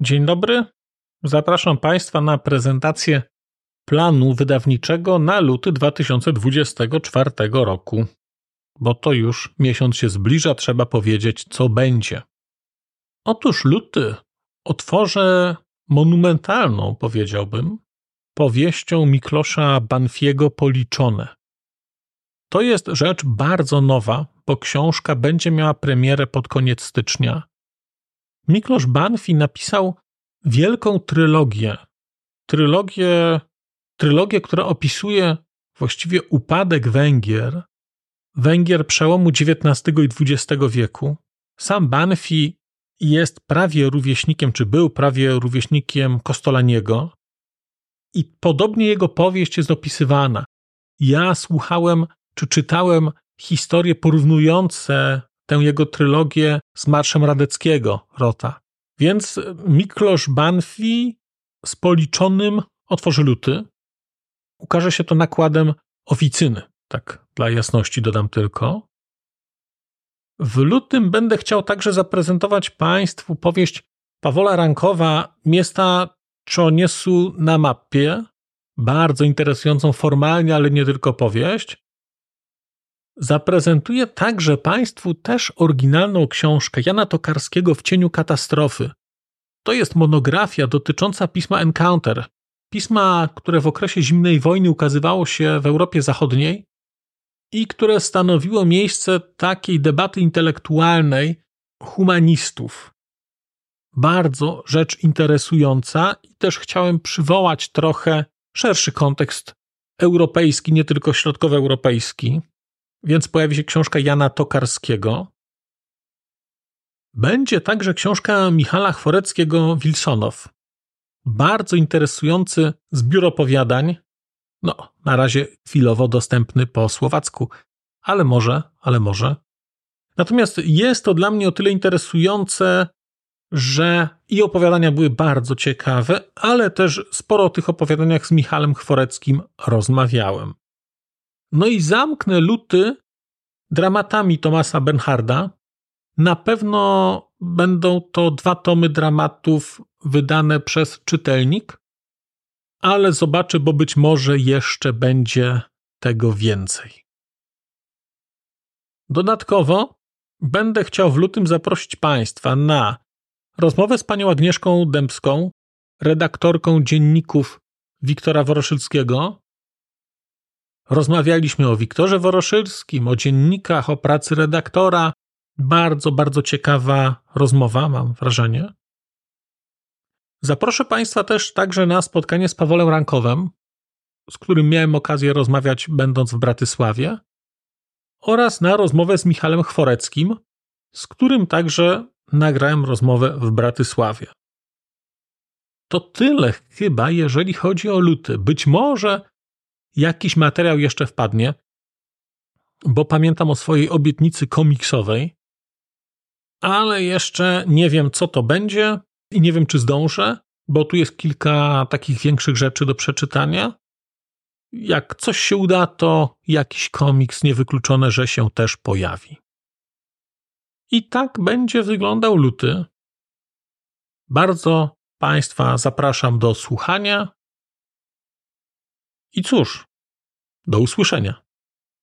Dzień dobry. Zapraszam Państwa na prezentację planu wydawniczego na luty 2024 roku. Bo to już miesiąc się zbliża, trzeba powiedzieć, co będzie. Otóż luty otworzę monumentalną, powiedziałbym, powieścią Miklosza Banfiego Policzone. To jest rzecz bardzo nowa, bo książka będzie miała premierę pod koniec stycznia. Miklosz Banfi napisał wielką trylogię. Trylogię, trylogię, która opisuje właściwie upadek Węgier, Węgier przełomu XIX i XX wieku. Sam Banfi jest prawie rówieśnikiem, czy był prawie rówieśnikiem Kostolaniego. I podobnie jego powieść jest opisywana. Ja słuchałem, czy czytałem historie porównujące tę jego trylogię z Marszem Radeckiego Rota. Więc Miklosz Banfi z policzonym otworzy luty. Ukaże się to nakładem oficyny, tak dla jasności dodam tylko. W lutym będę chciał także zaprezentować Państwu powieść Pawola Rankowa Miasta Czoniesu na mapie. Bardzo interesującą formalnie, ale nie tylko powieść. Zaprezentuję także Państwu też oryginalną książkę Jana Tokarskiego w cieniu katastrofy. To jest monografia dotycząca pisma Encounter, pisma, które w okresie zimnej wojny ukazywało się w Europie Zachodniej i które stanowiło miejsce takiej debaty intelektualnej humanistów. Bardzo rzecz interesująca i też chciałem przywołać trochę szerszy kontekst europejski, nie tylko środkowoeuropejski. Więc pojawi się książka Jana Tokarskiego. Będzie także książka Michala Chworeckiego Wilsonow. Bardzo interesujący zbiór opowiadań. No, na razie chwilowo dostępny po słowacku, ale może, ale może. Natomiast jest to dla mnie o tyle interesujące, że i opowiadania były bardzo ciekawe, ale też sporo o tych opowiadaniach z Michalem Chworeckim rozmawiałem. No i zamknę luty dramatami Tomasa Bernharda. Na pewno będą to dwa tomy dramatów wydane przez czytelnik, ale zobaczę, bo być może jeszcze będzie tego więcej. Dodatkowo będę chciał w lutym zaprosić Państwa na rozmowę z panią Agnieszką Dębską, redaktorką dzienników Wiktora Woroszylskiego, Rozmawialiśmy o Wiktorze Woroszylskim, o dziennikach, o pracy redaktora. Bardzo, bardzo ciekawa rozmowa, mam wrażenie. Zaproszę Państwa też także na spotkanie z Pawolem Rankowem, z którym miałem okazję rozmawiać, będąc w Bratysławie, oraz na rozmowę z Michałem Chworeckim, z którym także nagrałem rozmowę w Bratysławie. To tyle chyba, jeżeli chodzi o luty. Być może jakiś materiał jeszcze wpadnie, bo pamiętam o swojej obietnicy komiksowej, ale jeszcze nie wiem, co to będzie i nie wiem, czy zdążę, bo tu jest kilka takich większych rzeczy do przeczytania. Jak coś się uda, to jakiś komiks niewykluczone, że się też pojawi. I tak będzie wyglądał luty. Bardzo Państwa zapraszam do słuchania. I cóż, do usłyszenia.